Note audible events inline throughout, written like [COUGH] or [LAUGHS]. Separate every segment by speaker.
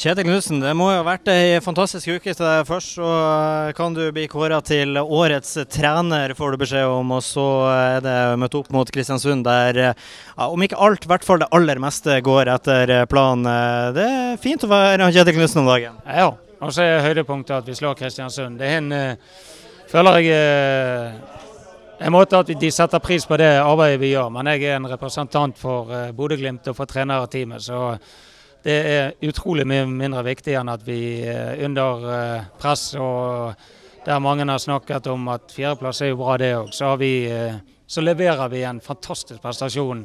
Speaker 1: Kjetil Knutsen, det må jo ha vært ei fantastisk uke til deg. Først så kan du bli kåra til årets trener, får du beskjed om. Og så er det møtt opp mot Kristiansund der, ja, om ikke alt, i hvert fall det aller meste går etter planen. Det er fint å være Kjetil Knutsen om dagen.
Speaker 2: Ja, og så er høydepunktet at vi slår Kristiansund. Det er en, føler jeg en måte at de setter pris på det arbeidet vi gjør. Men jeg er en representant for Bodø-Glimt og for trenerteamet. så det er utrolig mye mindre viktig enn at vi er under eh, press. og Der mange har snakket om at fjerdeplass er jo bra, det òg. Så, eh, så, leverer vi en fantastisk prestasjon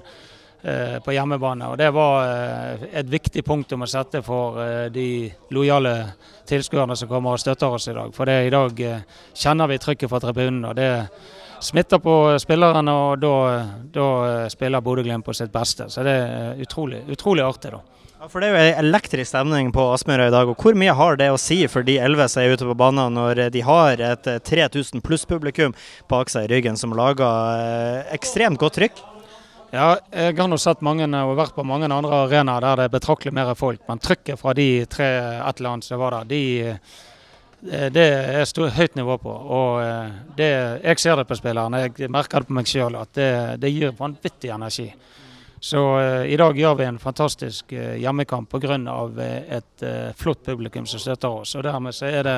Speaker 2: eh, på hjemmebane. og Det var et viktig punktum å sette for de lojale tilskuerne som kommer og støtter oss i dag. For det, i dag kjenner vi trykket fra tribunen. og det smitter på spillerne, og da, da spiller Bodø-Glimt på sitt beste. Så det er utrolig, utrolig artig. da.
Speaker 1: Ja, for Det er jo elektrisk stemning på Aspmyra i dag. og Hvor mye har det å si for de elleve som er ute på banen, når de har et 3000 pluss-publikum bak seg i ryggen som lager eh, ekstremt godt trykk?
Speaker 2: Ja, jeg har nå sett mange og vært på mange andre arenaer der det er betraktelig mer folk. Men trykket fra de tre et eller annet som var der, de, eh, det er stort, høyt nivå på. Og eh, det, jeg ser det på spillerne, jeg merker det på meg sjøl at det, det gir vanvittig energi. Så uh, i dag gjør vi en fantastisk uh, hjemmekamp pga. Uh, et flott publikum som støtter oss. Og Dermed så er det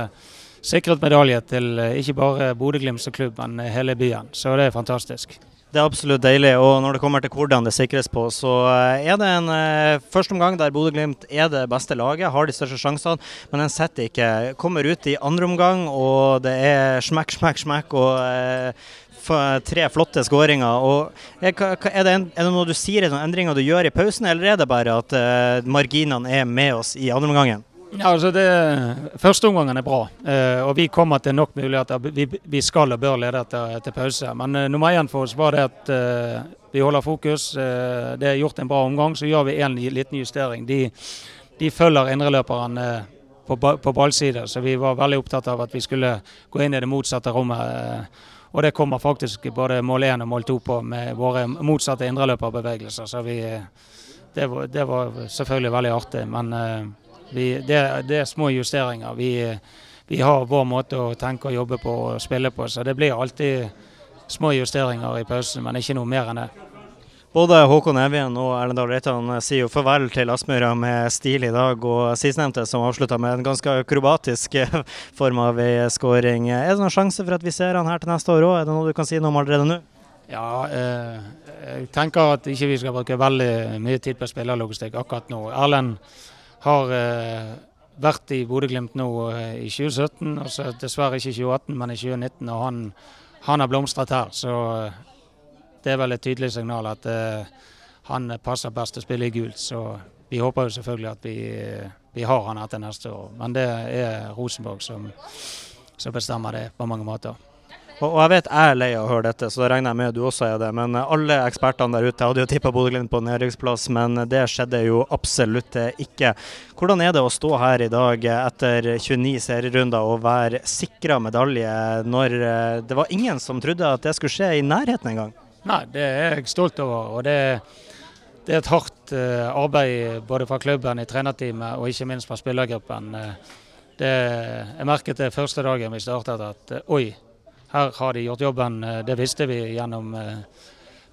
Speaker 2: sikret medalje til ikke bare Bodø-Glimt som klubb, men hele byen. Så det er fantastisk.
Speaker 1: Det er absolutt deilig. Og når det kommer til hvordan det sikres på, så er det en første førsteomgang der Bodø-Glimt er det beste laget, har de største sjansene, men en setter ikke. Kommer ut i andre omgang, og det er smekk, smekk, smekk. og uh, tre flotte skåringer. Er, er, det er, det noe du sier i noen endringer du gjør i pausen, eller er det bare at eh, marginene er med oss i andre omgangen?
Speaker 2: Ja, altså det, Første omgangen er bra, uh, og vi kommer til nok muligheter. Vi, vi skal og bør lede etter, etter pause. Men uh, nummer én for oss var det at vi holder fokus. det er gjort en bra omgang, så gjør vi en liten justering. De, de følger indreløperen på, på ballside, så vi var veldig opptatt av at vi skulle gå inn i det motsatte rommet og det kommer faktisk både mål 1 og mål 2 på med våre motsatte indreløperbevegelser. Så vi, det, var, det, var, selvfølgelig veldig artig. Men eh, vi, det, det, er små justeringer. Vi, vi, har vår måte å tenke og jobbe på og spille på, så det blir alltid små justeringer i pausen, men ikke noe mer enn det.
Speaker 1: Både Håkon Evjen og Erlendal Reitan sier jo farvel til Aspmyra med stil i dag. Og sistnevnte som avslutta med en ganske akrobatisk [LAUGHS] form av skåring. Er det noen sjanse for at vi ser han her til neste år òg? Er det noe du kan si noe om allerede nå?
Speaker 2: Ja, eh, jeg tenker at ikke vi skal bruke veldig mye tid på spillerlogistikk akkurat nå. Erlend har eh, vært i Bodø-Glimt nå eh, i 2017, altså dessverre ikke i 2018, men i 2019. Og han, han har blomstret her. så det er vel et tydelig signal at uh, han passer best til å spille i gult. Så vi håper jo selvfølgelig at vi, vi har han etter neste år. Men det er Rosenborg som, som bestemmer det på mange måter.
Speaker 1: Og, jeg vet jeg er lei av å høre dette, så da regner jeg med du også er det. Men alle ekspertene der ute hadde jo tippa Bodø-Glimt på nedrykksplass, men det skjedde jo absolutt ikke. Hvordan er det å stå her i dag etter 29 serierunder og være sikra medalje, når eh, det var ingen som trodde at det skulle skje i nærheten engang?
Speaker 2: Nei, det er jeg stolt over. og det, det er et hardt arbeid både fra klubben, i trenerteamet og ikke minst fra spillergruppen. Det, jeg merket det første dagen vi startet at oi, her har de gjort jobben. det visste vi gjennom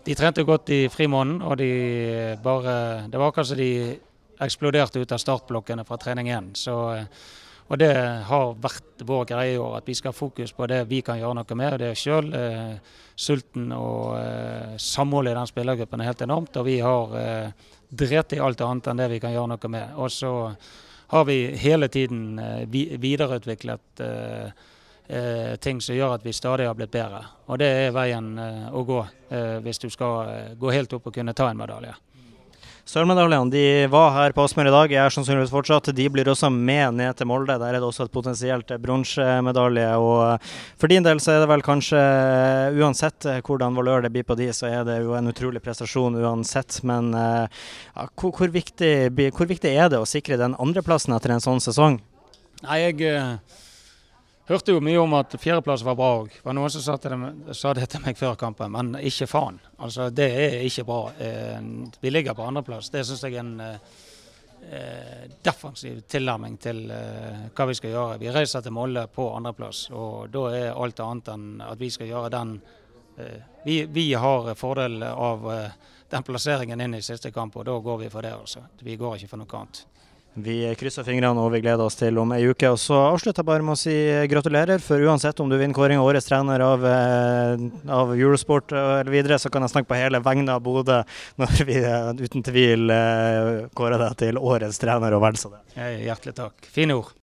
Speaker 2: De trente godt i frimåneden, og de bare Det var akkurat som de eksploderte ut av startblokkene fra trening igjen. Og det har vært vår greie i år, at vi skal ha fokus på det vi kan gjøre noe med. Det er sjøl eh, sulten og eh, samholdet i den spillergruppen er helt enormt. Og vi har eh, drept i alt annet enn det vi kan gjøre noe med. Og så har vi hele tiden eh, videreutviklet eh, eh, ting som gjør at vi stadig har blitt bedre. Og det er veien eh, å gå hvis du skal gå helt opp og kunne ta en medalje.
Speaker 1: Sølvmedaljene de var her på Aspmyr i dag, er sannsynligvis fortsatt. De blir også med ned til Molde. Der er det også et potensielt bronsemedalje. Og for din del så er det vel kanskje, uansett hvordan valør det blir på de, så er det jo en utrolig prestasjon uansett. Men ja, hvor, hvor, viktig, hvor viktig er det å sikre den andreplassen etter en sånn sesong?
Speaker 2: Nei, jeg... Hørte jo mye om at fjerdeplass var bra òg. Var noen som sa, det, sa det til meg før kampen, men ikke faen. Altså, Det er ikke bra. Eh, vi ligger på andreplass. Det syns jeg er en, eh, eh, defensiv tilnærming til eh, hva vi skal gjøre. Vi reiser til Molde på andreplass, og da er alt annet enn at vi skal gjøre den eh, vi, vi, har fordel av eh, den plasseringen inn i siste kamp, og da går vi for det. altså. Vi går ikke for noe annet.
Speaker 1: Vi krysser fingrene og vi gleder oss til om ei uke. Og så avslutter jeg bare med å si gratulerer, for uansett om du vinner kåring av årets trener av, eh, av Eurosport eller videre, så kan jeg snakke på hele vegne av Bodø [LAUGHS] når vi uten tvil kårer deg til årets trener, og vel det.
Speaker 2: Hjertelig takk. Fine ord.